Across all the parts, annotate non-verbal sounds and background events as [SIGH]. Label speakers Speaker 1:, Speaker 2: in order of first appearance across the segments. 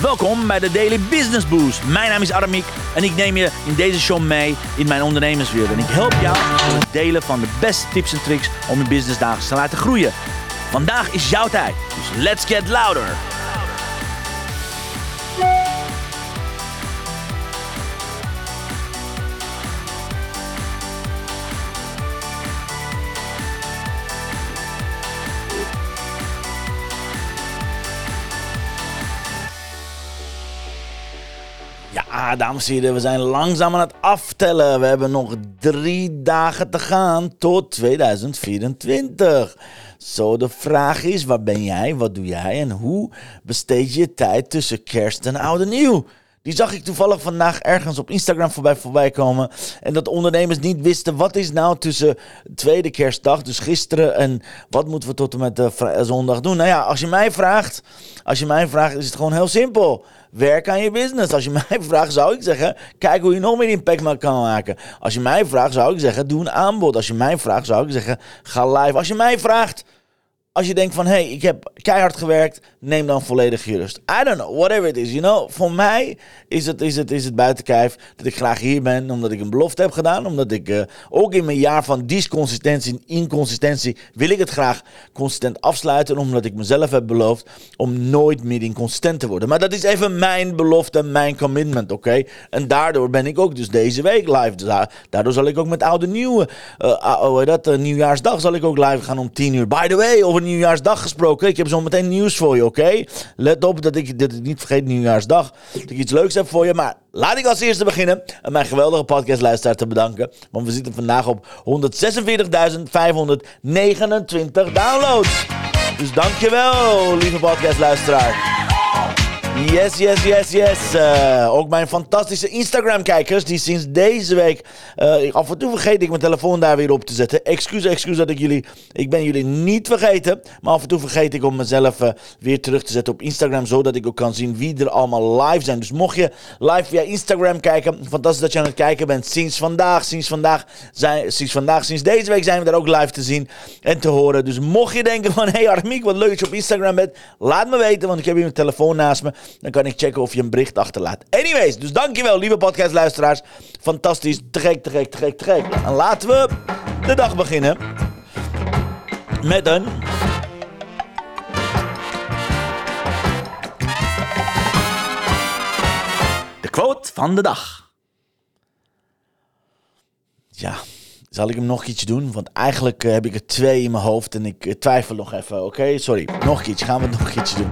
Speaker 1: Welkom bij de Daily Business Boost. Mijn naam is Aramiek en ik neem je in deze show mee in mijn ondernemerswereld. En ik help jou door het delen van de beste tips en tricks om je business dagelijks te laten groeien. Vandaag is jouw tijd, dus let's get louder. Ja, dames en heren, we zijn langzaam aan het aftellen. We hebben nog drie dagen te gaan tot 2024. Zo, de vraag is, waar ben jij, wat doe jij en hoe besteed je je tijd tussen kerst en oud en nieuw? Die zag ik toevallig vandaag ergens op Instagram voorbij, voorbij komen. En dat ondernemers niet wisten wat is nou tussen tweede kerstdag, dus gisteren, en wat moeten we tot en met de zondag doen. Nou ja, als je mij vraagt, als je mij vraagt, is het gewoon heel simpel. Werk aan je business. Als je [LAUGHS] mij vraagt, zou ik zeggen, kijk hoe je nog meer impact kan maken. Als je mij vraagt, zou ik zeggen, doe een aanbod. Als je mij vraagt, zou ik zeggen, ga live. Als je mij vraagt, als je denkt van, hé, hey, ik heb keihard gewerkt, neem dan volledig je rust. I don't know, whatever it is, you know. Voor mij is het, is het, is het buiten kijf dat ik graag hier ben, omdat ik een belofte heb gedaan. Omdat ik uh, ook in mijn jaar van disconsistentie en inconsistentie wil ik het graag consistent afsluiten. Omdat ik mezelf heb beloofd om nooit meer inconsistent te worden. Maar dat is even mijn belofte, mijn commitment, oké? En daardoor ben ik ook dus deze week live. Dus daardoor zal ik ook met oude nieuwe, uh, dat, uh, nieuwjaarsdag zal ik ook live gaan om 10 uur. By the way, over nieuwjaarsdag gesproken. Ik heb zo meteen nieuws voor je, oké? Let op dat ik dit niet vergeet, nieuwjaarsdag. Dat ik iets leuks heb voor je. Maar laat ik als eerste beginnen. En mijn geweldige podcastluisteraar te bedanken. Want we zitten vandaag op 146.529 downloads. Dus dankjewel, lieve podcastluisteraar. Yes, yes, yes, yes. Uh, ook mijn fantastische Instagram-kijkers, die sinds deze week. Uh, af en toe vergeet ik mijn telefoon daar weer op te zetten. Excuus, excuus dat ik jullie. Ik ben jullie niet vergeten. Maar af en toe vergeet ik om mezelf uh, weer terug te zetten op Instagram. Zodat ik ook kan zien wie er allemaal live zijn. Dus mocht je live via Instagram kijken. Fantastisch dat je aan het kijken bent. Sinds vandaag, sinds vandaag, zijn, sinds vandaag, sinds deze week zijn we daar ook live te zien en te horen. Dus mocht je denken van. Hé hey Armiek, wat leuk dat je op Instagram bent. Laat me weten, want ik heb hier mijn telefoon naast me. Dan kan ik checken of je een bericht achterlaat. Anyways, dus dankjewel, lieve podcastluisteraars. Fantastisch, te gek, te gek. En laten we de dag beginnen met een... De quote van de dag. Ja, zal ik hem nog iets doen? Want eigenlijk uh, heb ik er twee in mijn hoofd en ik uh, twijfel nog even. Oké, sorry. Nog iets. Gaan we [LAUGHS] nog iets doen?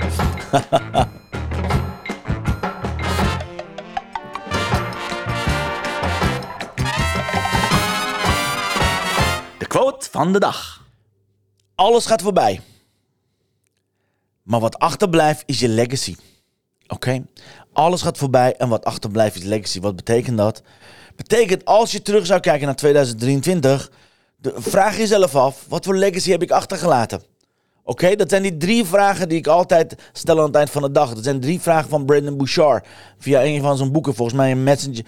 Speaker 1: Van de dag. Alles gaat voorbij. Maar wat achterblijft is je legacy. Oké? Alles gaat voorbij en wat achterblijft is legacy. Wat betekent dat? Betekent als je terug zou kijken naar 2023, de, vraag jezelf af: wat voor legacy heb ik achtergelaten? Oké, dat zijn die drie vragen die ik altijd stel aan het eind van de dag. Dat zijn drie vragen van Brandon Bouchard. Via een van zijn boeken, volgens mij een messenger,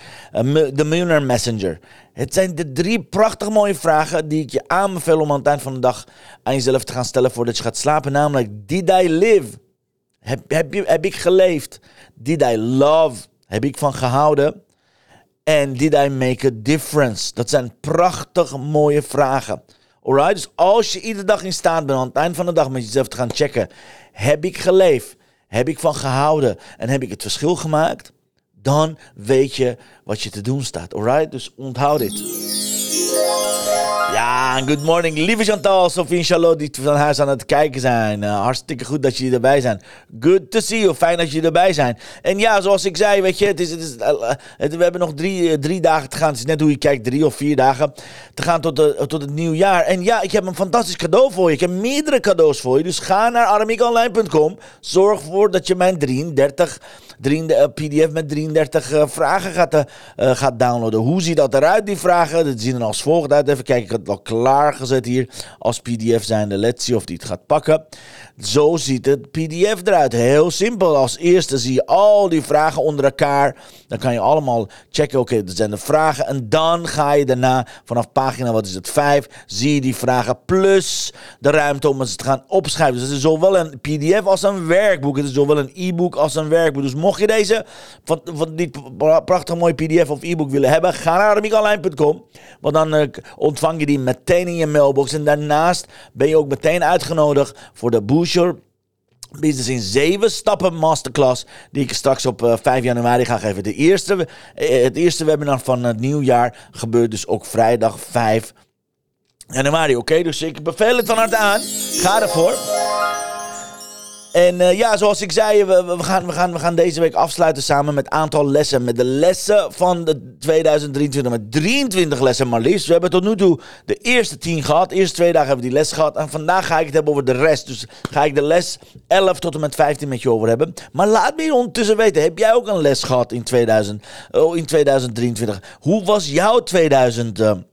Speaker 1: The Millionaire Messenger. Het zijn de drie prachtig mooie vragen die ik je aanbeveel om aan het eind van de dag aan jezelf te gaan stellen voordat je gaat slapen. Namelijk, did I live? Heb, heb, heb ik geleefd? Did I love? Heb ik van gehouden? En did I make a difference? Dat zijn prachtig mooie vragen. Alright? Dus als je iedere dag in staat bent aan het eind van de dag met jezelf te gaan checken: heb ik geleefd? Heb ik van gehouden? En heb ik het verschil gemaakt? Dan weet je wat je te doen staat. Alright? Dus onthoud dit. Ja, good morning. Lieve Chantal, Sofie en Charlotte die van huis aan het kijken zijn. Uh, hartstikke goed dat jullie erbij zijn. Good to see you. Fijn dat jullie erbij zijn. En ja, zoals ik zei, weet je, het is, het uh, het, we hebben nog drie, drie dagen te gaan. Het is net hoe je kijkt, drie of vier dagen te gaan tot, de, tot het. En ja, ik heb een fantastisch cadeau voor je. Ik heb meerdere cadeaus voor je. Dus ga naar aramiekonline.com. Zorg ervoor dat je mijn 33 PDF met 33 vragen gaat, gaat downloaden. Hoe ziet dat eruit, die vragen? Dat zien er als volgt uit. Even kijken, ik heb het al klaargezet hier als PDF zijnde. Let's see of die het gaat pakken. Zo ziet het PDF eruit. Heel simpel. Als eerste zie je al die vragen onder elkaar. Dan kan je allemaal checken. Oké, dat zijn de vragen. En dan ga je daarna vanaf pagina, wat is het, 5, zie je die vragen plus de ruimte om ze te gaan opschrijven. Dus het is zowel een PDF als een werkboek. Het is zowel een e-book als een werkboek. Dus mocht je deze van, dit prachtig mooie PDF of e-book willen hebben, ga naar armiekonline.com. Want dan uh, ontvang je die meteen in je mailbox. En daarnaast ben je ook meteen uitgenodigd voor de boost Business in 7 stappen masterclass. Die ik straks op 5 eh, januari ga geven. De eerste, eh, het eerste webinar van het nieuwjaar gebeurt dus ook vrijdag 5 januari. Oké, dus ik beveel het van harte aan. Ga ervoor. En uh, ja, zoals ik zei, we, gaan, we, gaan, we gaan deze week afsluiten samen met een aantal lessen. Met de lessen van de 2023. Met 23 lessen maar liefst. We hebben tot nu toe de eerste 10 gehad. De eerste twee dagen hebben we die les gehad. En vandaag ga ik het hebben over de rest. Dus ga ik de les 11 tot en met 15 met je over hebben. Maar laat me ondertussen weten. Heb jij ook een les gehad in, 2000, oh, in 2023? Hoe was jouw 2023?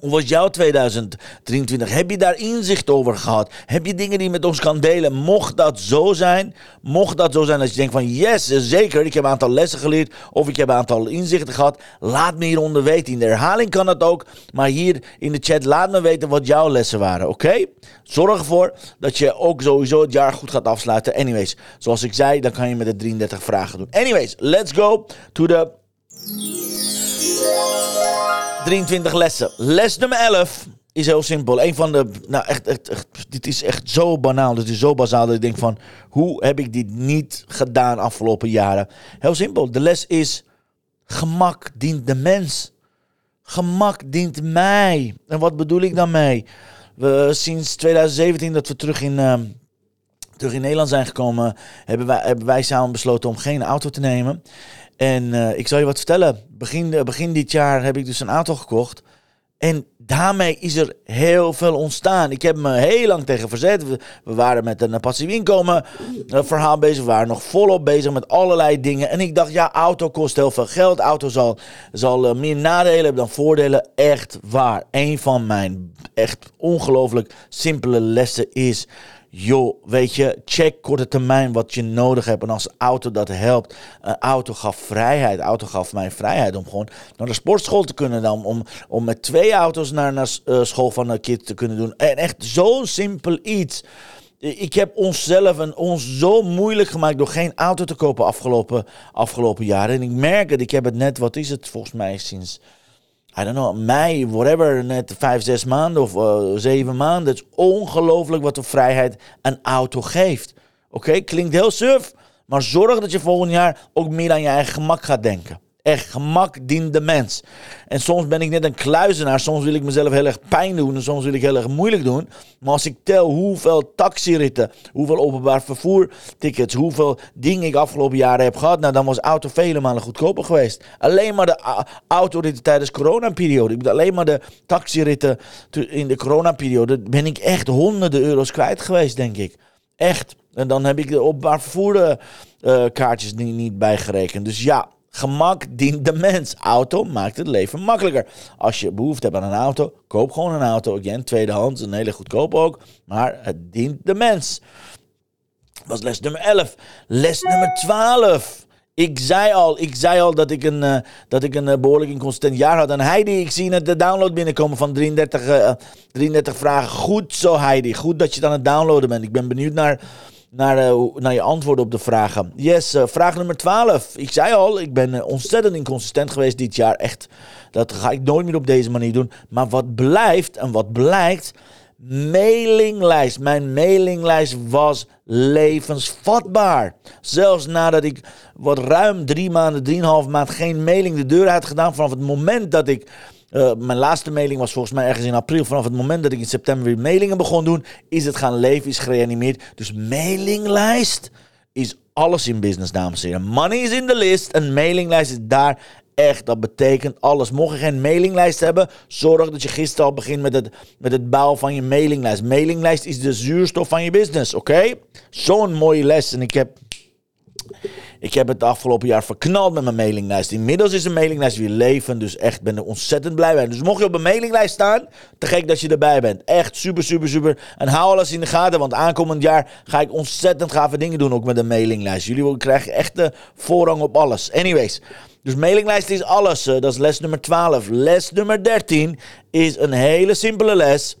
Speaker 1: Hoe was jouw 2023? Heb je daar inzicht over gehad? Heb je dingen die je met ons kan delen? Mocht dat zo zijn, mocht dat zo zijn dat je denkt van yes, zeker, ik heb een aantal lessen geleerd of ik heb een aantal inzichten gehad, laat me hieronder weten. In de herhaling kan dat ook, maar hier in de chat laat me weten wat jouw lessen waren, oké? Zorg ervoor dat je ook sowieso het jaar goed gaat afsluiten. Anyways, zoals ik zei, dan kan je met de 33 vragen doen. Anyways, let's go to the 23 lessen. Les nummer 11 is heel simpel. Een van de, nou echt, echt, dit is echt zo banaal. Dit is zo bazaal dat ik denk van, hoe heb ik dit niet gedaan afgelopen jaren? Heel simpel. De les is, gemak dient de mens. Gemak dient mij. En wat bedoel ik dan mee? We, sinds 2017 dat we terug in, uh, terug in Nederland zijn gekomen, hebben wij, hebben wij samen besloten om geen auto te nemen. En uh, ik zal je wat vertellen. Begin, eh, begin dit jaar heb ik dus een auto gekocht. En daarmee is er heel veel ontstaan. Ik heb me heel lang tegen verzet. We, waren met een passief inkomen een verhaal bezig. We waren nog volop bezig met allerlei dingen. En ik dacht, ja, auto kost heel veel geld. Auto zal, zal meer nadelen hebben dan voordelen. Echt waar. Een van mijn echt ongelooflijk simpele lessen is joh, weet je, check korte termijn wat je nodig hebt. En als auto dat helpt. Een auto gaf vrijheid. Auto gaf mij vrijheid om gewoon naar de sportschool te kunnen dan. Om, om met twee auto's naar, naar uh, school van een kind te kunnen doen. En echt zo'n simpel iets. Ik heb onszelf en ons zo moeilijk gemaakt door geen auto te kopen afgelopen, afgelopen jaren. En ik merk het, ik heb het net, wat is het volgens mij sinds I don't know, mei, whatever, net vijf, zes maanden of uh, zeven maanden. Het is ongelooflijk wat de vrijheid een auto geeft. Oké, klinkt heel surf, maar zorg dat je volgend jaar ook meer aan je eigen gemak gaat denken. Echt, gemak dient de mens. En soms ben ik net een kluizenaar. Soms wil ik mezelf heel erg pijn doen. En soms wil ik heel erg moeilijk doen. Maar als ik tel hoeveel taxiritten, hoeveel openbaar vervoertickets, hoeveel dingen ik afgelopen jaren heb gehad. Nou, dan was auto vele malen goedkoper geweest. Alleen maar de autoritten tijdens coronaperiode. Ik bedoel, alleen maar de taxiritten in de coronaperiode. Ben ik echt honderden euro's kwijt geweest, denk ik. Echt. En dan heb ik de openbaar vervoerkaartjes uh, niet, niet bijgerekend. Dus ja, Gemak dient de mens. Auto maakt het leven makkelijker. Als je behoefte hebt aan een auto, koop gewoon een auto. Again, tweedehands, een hele goedkoop ook. Maar het dient de mens. Dat was les nummer 11. Les nummer 12. Ik zei al, ik zei al dat ik een, uh, dat ik een uh, behoorlijk inconsistent jaar had. En Heidi, ik zie net de download binnenkomen van 33, uh, 33 vragen. Goed zo, Heidi. Goed dat je het aan het downloaden bent. Ik ben benieuwd naar naar, uh, naar je antwoorden op de vragen. Yes, uh, vraag nummer 12. Ik zei al, ik ben uh, ontzettend inconsistent geweest dit jaar. Echt, dat ga ik nooit meer op deze manier doen. Maar wat blijft en wat blijkt, mailinglijst. Mijn mailinglijst was levensvatbaar. Zelfs nadat ik wat ruim drie maanden, drieënhalf maand geen mailing de deur had gedaan. Vanaf het moment dat ik uh, mijn laatste mailing was volgens mij ergens in april. Vanaf het moment dat ik in september weer mailingen begon doen, is het gaan leven, is gereanimeerd. Dus mailinglijst is alles in business, dames en heren. Money is in the list. Een mailinglijst is daar echt. Dat betekent alles. Mocht je geen mailinglijst hebben, zorg dat je gisteren al begint met het, met het bouwen van je mailinglijst. Mailinglijst is de zuurstof van je business, oké? Zo'n mooie les. En ik heb Ik heb het afgelopen jaar verknald met mijn mailinglijst. Inmiddels is een mailinglijst weer leven. Dus echt ben ik ontzettend blij bij. Dus mocht je op een mailinglijst staan, te gek dat je erbij bent. Echt super, super, super. En hou alles in de gaten, want aankomend jaar ga ik ontzettend gave dingen doen ook met een mailinglijst. Jullie krijgen echt de voorrang op alles. Anyways. Dus mailinglijst is alles. Eh, dat is les nummer 12. Les nummer 13 is een hele simpele les.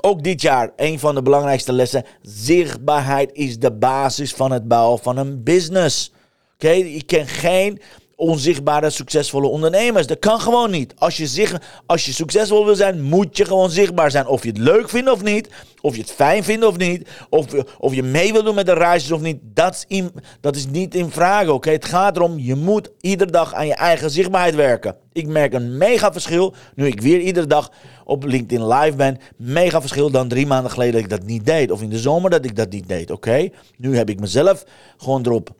Speaker 1: Ook dit jaar een van de belangrijkste lessen. Zichtbaarheid is de basis van het bouwen van een business. Oké, ik ken geen onzichtbare, succesvolle ondernemers. Dat kan gewoon niet. Als je, zich, als je succesvol wil zijn, moet je gewoon zichtbaar zijn. Of je het leuk vindt of niet. Of je het fijn vindt of niet. Of, of je mee wil doen met de reisjes of niet. Dat is, in, dat is niet in vraag. Oké, Het gaat erom, je moet iedere dag aan je eigen zichtbaarheid werken. Ik merk een mega verschil nu ik weer iedere dag op LinkedIn live ben. Mega verschil dan drie maanden geleden dat ik dat niet deed. Of in de zomer dat ik dat niet deed. Oké, Nu heb ik mezelf gewoon erop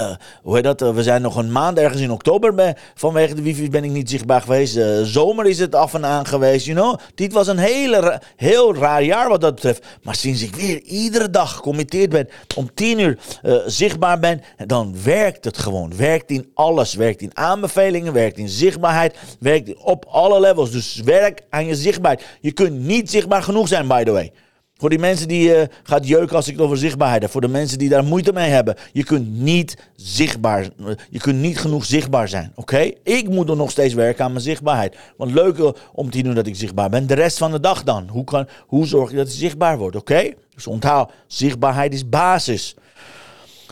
Speaker 1: uh, hoe dat? Uh, we zijn nog een maand ergens in oktober. Bij, vanwege de wifi ben ik niet zichtbaar geweest. Uh, zomer is het af en aan geweest. You know? Dit was een hele, heel raar jaar wat dat betreft. Maar sinds ik weer iedere dag gecommitteerd ben. Om tien uur zichtbaar ben. Dan werkt het gewoon. Werkt in alles. Werkt in aanbevelingen. Werkt in zichtbaarheid. Werkt op alle levels. Dus werk aan je zichtbaarheid. Je kunt niet zichtbaar genoeg zijn, by the way. Voor die mensen die uh, gaat jeuken als ik het over zichtbaarheid heb. Voor de mensen die daar moeite mee hebben. Je kunt niet zichtbaar, je kunt niet genoeg zichtbaar zijn. Oké? Ik moet er nog steeds werken aan mijn zichtbaarheid. Want leuk om te doen dat ik zichtbaar ben. De rest van de dag dan. Hoe, kan, hoe zorg je dat je zichtbaar wordt? Oké? Dus onthoud, zichtbaarheid is basis.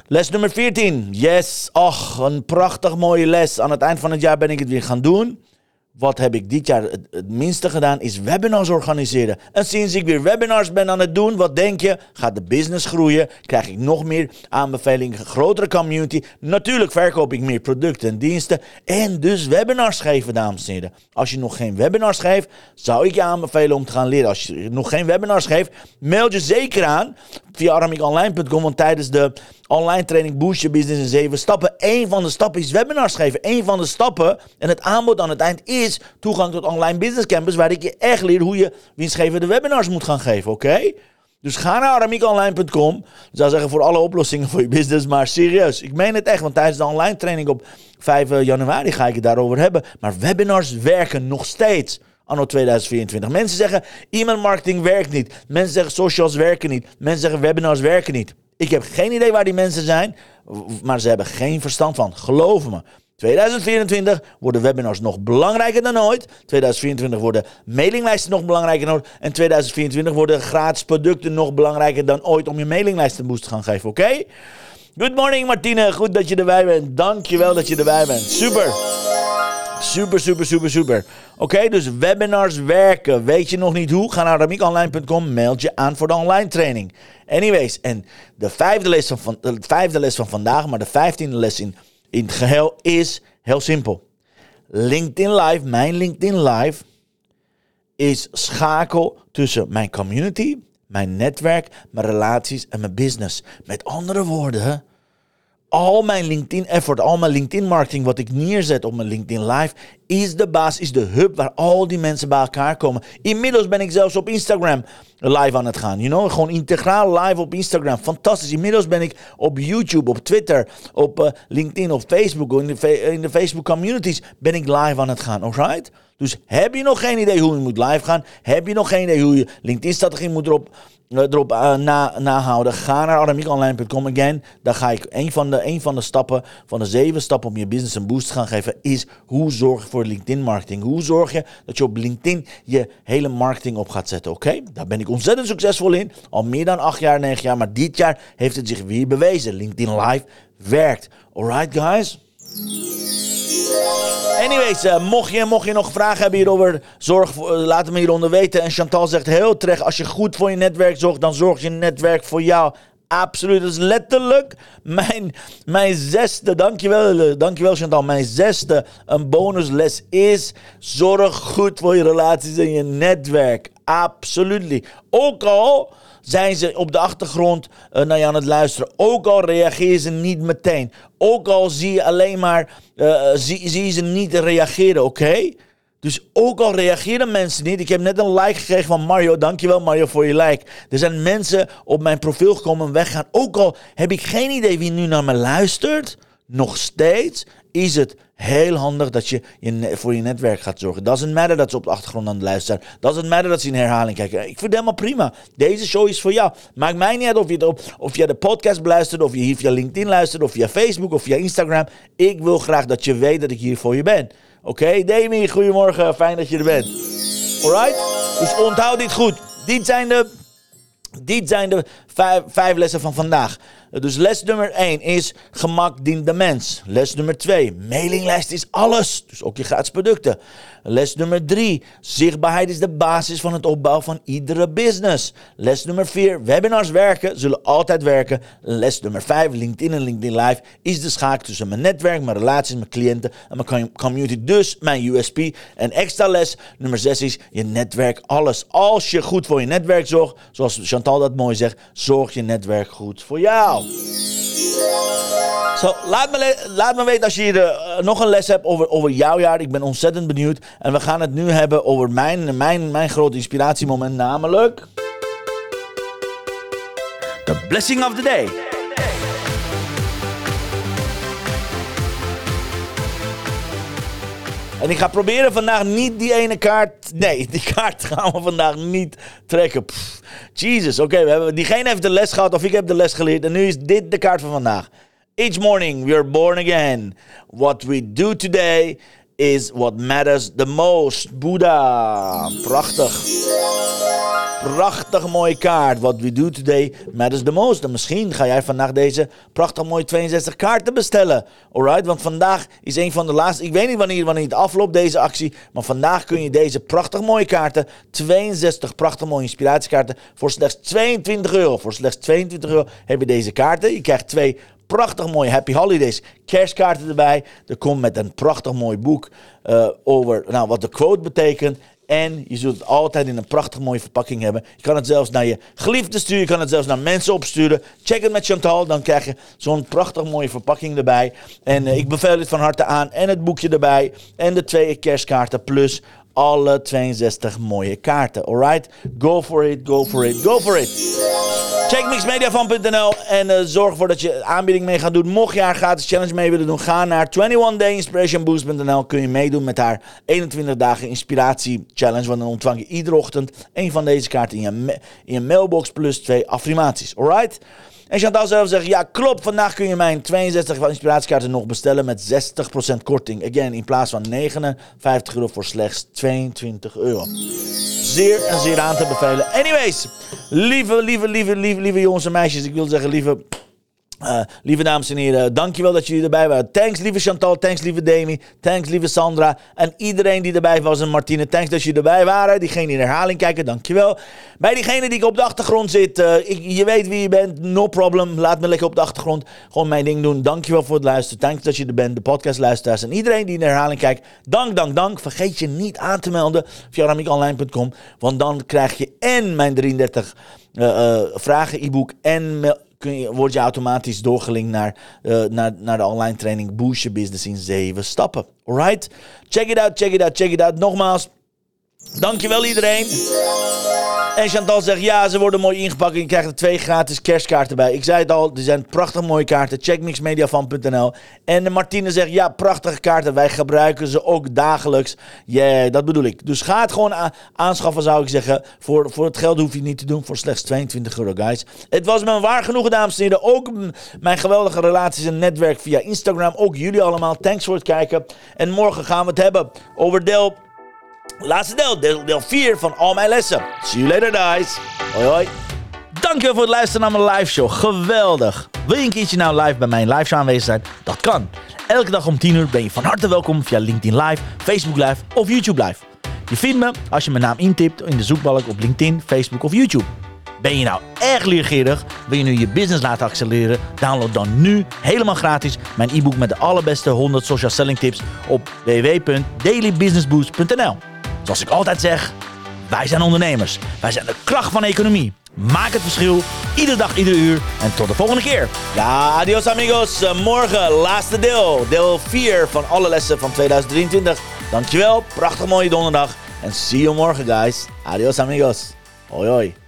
Speaker 1: Les nummer 14. Yes, ach, een prachtig mooie les. Aan het eind van het jaar ben ik het weer gaan doen. Wat heb ik dit jaar het, minste gedaan, is webinars organiseren. En sinds ik weer webinars ben aan het doen, wat denk je? Gaat de business groeien? Krijg ik nog meer aanbevelingen, grotere community? Natuurlijk verkoop ik meer producten en diensten. En dus webinars geven, dames en heren. Als je nog geen webinars geeft, zou ik je aanbevelen om te gaan leren. Als je nog geen webinars geeft, meld je zeker aan via aramikonline.com. Want tijdens de online training Boost Je Business in 7 stappen. Een van de stappen is webinars geven. Een van de stappen en het aanbod aan het eind is toegang tot online business campus. Waar ik je echt leer hoe je winstgevende webinars moet gaan geven. Oké? Dus ga naar aramiekonline.com. Ik zou zeggen voor alle oplossingen voor je business. Maar serieus, ik meen het echt. Want tijdens de online training op 5 eh, januari ga ik het daarover hebben. Maar webinars werken nog steeds anno 2024. Mensen zeggen e-mail marketing werkt niet. Mensen zeggen socials werken niet. Mensen zeggen webinars werken niet. Ik heb geen idee waar die mensen zijn, maar ze hebben geen verstand van. Geloof me. 2024 worden webinars nog belangrijker dan ooit. 2024 worden mailinglijsten nog belangrijker dan ooit. En 2024 worden gratis producten nog belangrijker dan ooit om je mailinglijst een boost te gaan geven. Oké? Good morning Martine, goed dat je erbij bent. Dankjewel dat je erbij bent. Super. Super, super, super, super. Oké, dus webinars werken. Weet je nog niet hoe? Ga naar ramiekonline.com, meld je aan voor de online training. Anyways, en de vijfde les van, de vijfde les van vandaag, maar de vijftiende les in, in het geheel is heel simpel. LinkedIn Live, mijn LinkedIn Live, is schakel tussen mijn community, mijn netwerk, mijn relaties en mijn business. Met andere woorden al mijn LinkedIn effort, al mijn LinkedIn marketing, wat ik neerzet op mijn LinkedIn Live, is de baas, is de hub waar al die mensen bij elkaar komen. Inmiddels ben ik zelfs op Instagram live aan het gaan. You know? Gewoon integraal live op Instagram. Fantastisch. Inmiddels ben ik op YouTube, op Twitter, op uh, LinkedIn, op Facebook, in de, in de Facebook communities ben ik live aan het gaan. Alright? Dus heb je nog geen idee hoe je moet live gaan? Heb je nog geen idee hoe je LinkedIn-strategie moet erop eh, erop uh, na, nahouden. Ga naar aramiekonline.com again. Daar ga ik een van, de, een van de stappen, van de zeven stappen om je business een boost te gaan geven, is hoe zorg je voor LinkedIn marketing. Hoe zorg je dat je op LinkedIn je hele marketing op gaat zetten. Oké, daar ben ik ontzettend succesvol in. Al meer dan acht jaar, negen jaar. Maar dit jaar heeft het zich weer bewezen. LinkedIn Live werkt. Alright guys? Anyways, uh, mocht, je, mocht je nog vragen hebben hierover, zorg, uh, laat me hieronder weten. En Chantal zegt heel terecht, als je goed voor je netwerk zorgt, dan zorgt je netwerk voor jou. Absoluut, dat is letterlijk mijn, mijn zesde, dankjewel, eh, dankjewel Chantal, mijn zesde een bonusles is, zorg goed voor je relaties en je netwerk. Absoluut. Ook al zijn ze op de achtergrond uh, naar je aan het luisteren. Ook al reageren ze niet meteen. Ook al zie je alleen maar, uh, zie, zie ze niet reageren, oké? Dus ook al reageren mensen niet. Ik heb net een like gekregen van Mario. Dankjewel Mario voor je like. Er zijn mensen op mijn profiel gekomen en weggaan. Ook al heb ik geen idee wie nu naar me luistert. Nog steeds is het heel handig dat je, voor je netwerk gaat zorgen. Doesn't matter dat ze op de achtergrond aan het luisteren zijn. Doesn't matter dat ze in herhaling kijken. Ik vind het helemaal prima. Deze show is voor jou. Maakt mij niet uit of je, of je de podcast beluistert, of je hier via LinkedIn luistert, of via Facebook, of via Instagram. Ik wil graag dat je weet dat ik hier voor je ben. Oké, okay? Demi, goedemorgen. Fijn dat je er bent. Alright? Dus onthoud dit goed. Dit zijn de, dit zijn de vijf lessen van vandaag. Dus les nummer 1 is gemak dient de mens. Les nummer 2, mailinglijst is alles. Dus ook je gratis producten. Les nummer 3, zichtbaarheid is de basis van het opbouwen van iedere business. Les nummer 4, webinars werken, zullen altijd werken. Les nummer 5, LinkedIn en LinkedIn Live is de schakel tussen mijn netwerk, mijn relaties, mijn cliënten en mijn community. Dus mijn USP. En extra les nummer 6 is je netwerk alles. Als je goed voor je netwerk zorgt, zoals Chantal dat mooi zegt, zorg je netwerk goed voor jou. Zo, laat, me laat me weten als je hier uh, nog een les hebt over, over jouw jaar. Ik ben ontzettend benieuwd. En we gaan het nu hebben over mijn, mijn, mijn grote inspiratiemoment, namelijk... The Blessing of the Day. En ik ga proberen vandaag niet die ene kaart. Nee, die kaart gaan we vandaag niet trekken. Jesus, oké. Okay, diegene heeft de les gehad of ik heb de les geleerd. En nu is dit de kaart van vandaag. Each morning we are born again. What we do today is what matters the most. Boeddha. Prachtig. Prachtig mooie kaart. What we do today matters the most. En misschien ga jij vandaag deze prachtig mooie 62 kaarten bestellen. Alright? Want vandaag is een van de laatste. Ik weet niet wanneer, wanneer het afloopt, deze actie. Maar vandaag kun je deze prachtig mooie kaarten. 62 prachtig mooie inspiratiekaarten. Voor slechts 22 euro. Voor slechts 22 euro heb je deze kaarten. Je krijgt twee prachtig mooie Happy Holidays kerstkaarten erbij. Er komt met een prachtig mooi boek uh, over nou, wat de quote betekent. En je zult het altijd in een prachtig mooie verpakking hebben. Je kan het zelfs naar je geliefde sturen. Je kan het zelfs naar mensen opsturen. Check het met Chantal. Dan krijg je zo'n prachtig mooie verpakking erbij. En uh, ik beveel het van harte aan. En het boekje erbij. En de twee kerstkaarten. Plus alle 62 mooie kaarten. Alright? Go for it, go for it, go for it. Check mixmediafan.nl en uh, zorg ervoor dat je aanbieding mee gaat doen. Mocht je haar gratis challenge mee willen doen, ga naar 21dayinspirationboost.nl. Kun je meedoen met haar 21 dagen inspiratie challenge. Want dan ontvang je iedere ochtend een van deze kaarten in je, in je mailbox plus twee affirmaties. Alright? En Chantal zelf zegt, ja klopt, vandaag kun je mijn 62 van inspiratiekaarten nog bestellen met 60% korting. Again, in plaats van 59 euro voor slechts 22 euro. Zeer en zeer aan te bevelen. Anyways, lieve, lieve, lieve, lieve, lieve jongens en meisjes, ik wil zeggen lieve uh, lieve dames en heren, dankjewel dat jullie erbij waren. Thanks lieve Chantal, thanks lieve Demi, thanks lieve Sandra en iedereen die erbij was en Martine. Thanks dat jullie erbij waren. Diegene die in herhaling kijken, dankjewel. Bij diegene die op de achtergrond zit, uh, ik, je weet wie je bent, no problem. Laat me lekker op de achtergrond gewoon mijn ding doen. Dankjewel voor het luisteren. Thanks dat je er bent, de podcastluisteraars en iedereen die in herhaling kijkt. Dank, dank, dank. Vergeet je niet aan te melden via ramiekonline.com, want dan krijg je en mijn 33 uh, vragen e-book en word je automatisch doorgelinkt naar, uh, naar, naar de online training Boost Business in 7 stappen. Alright? Check it out, check it out, check it out. Nogmaals, dankjewel iedereen. En Chantal zegt, ja, ze worden mooi ingepakt en je krijgt er twee gratis kerstkaarten bij. Ik zei het al, er zijn prachtig mooie kaarten. Check mixmediafan.nl. En Martine zegt, ja, prachtige kaarten. Wij gebruiken ze ook dagelijks. Yeah, dat bedoel ik. Dus ga het gewoon aanschaffen, zou ik zeggen. Voor, voor het geld hoef je niet te doen. Voor slechts 22 euro, guys. Het was me waar genoeg, dames en heren. Ook mijn geweldige relaties en netwerk via Instagram. Ook jullie allemaal. Thanks voor het kijken. En morgen gaan we het hebben over deel Laatste deel, deel, deel 4 van al mijn lessen. See you later, guys. Hoi, hoi. Dankjewel voor het luisteren naar mijn live show. Geweldig. Wil je een keertje nou live bij mijn live show aanwezig zijn? Dat kan. Elke dag om 10 uur ben je van harte welkom via LinkedIn Live, Facebook Live of YouTube Live. Je vindt me als je mijn naam intipt in de zoekbalk op LinkedIn, Facebook of YouTube. Ben je nou erg leergierig? Wil je nu je business laten accelereren? Download dan nu helemaal gratis mijn e-book met de allerbeste 100 social selling tips op www.dailybusinessboost.nl. Zoals ik altijd zeg, wij zijn ondernemers. Wij zijn de kracht van de economie. Maak het verschil, iedere dag, iedere uur. En tot de volgende keer. Ja, adios amigos. Morgen, laatste deel. Deel 4 van alle lessen van 2023. Dankjewel, prachtig mooie donderdag. En see you morgen, guys. Adios, amigos. Hoi, hoi.